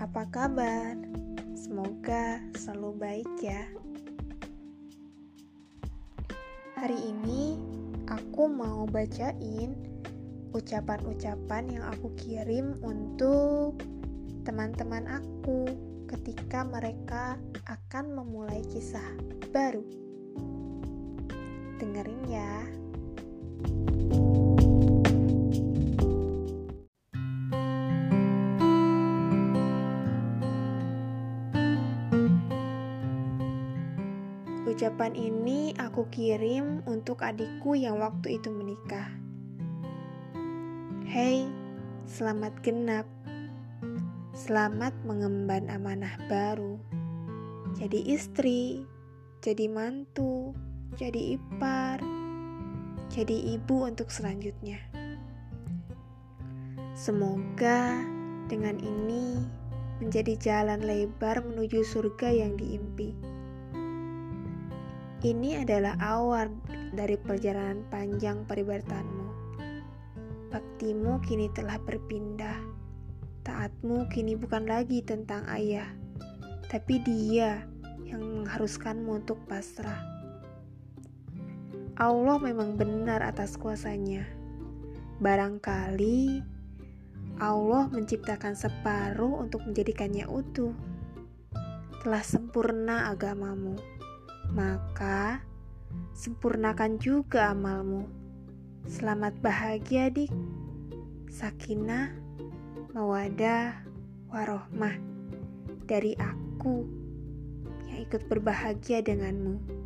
apa kabar? Semoga selalu baik ya. Hari ini aku mau bacain ucapan-ucapan yang aku kirim untuk teman-teman aku ketika mereka akan memulai kisah baru. Dengerin ya. Ucapan ini aku kirim untuk adikku yang waktu itu menikah. Hei, selamat genap. Selamat mengemban amanah baru. Jadi istri, jadi mantu, jadi ipar, jadi ibu untuk selanjutnya. Semoga dengan ini menjadi jalan lebar menuju surga yang diimpi. Ini adalah awal dari perjalanan panjang peribatanmu. Baktimu kini telah berpindah. Taatmu kini bukan lagi tentang ayah, tapi dia yang mengharuskanmu untuk pasrah. Allah memang benar atas kuasanya. Barangkali Allah menciptakan separuh untuk menjadikannya utuh. Telah sempurna agamamu maka sempurnakan juga amalmu. Selamat bahagia, Dik. Sakinah, mawadah, warohmah dari aku yang ikut berbahagia denganmu.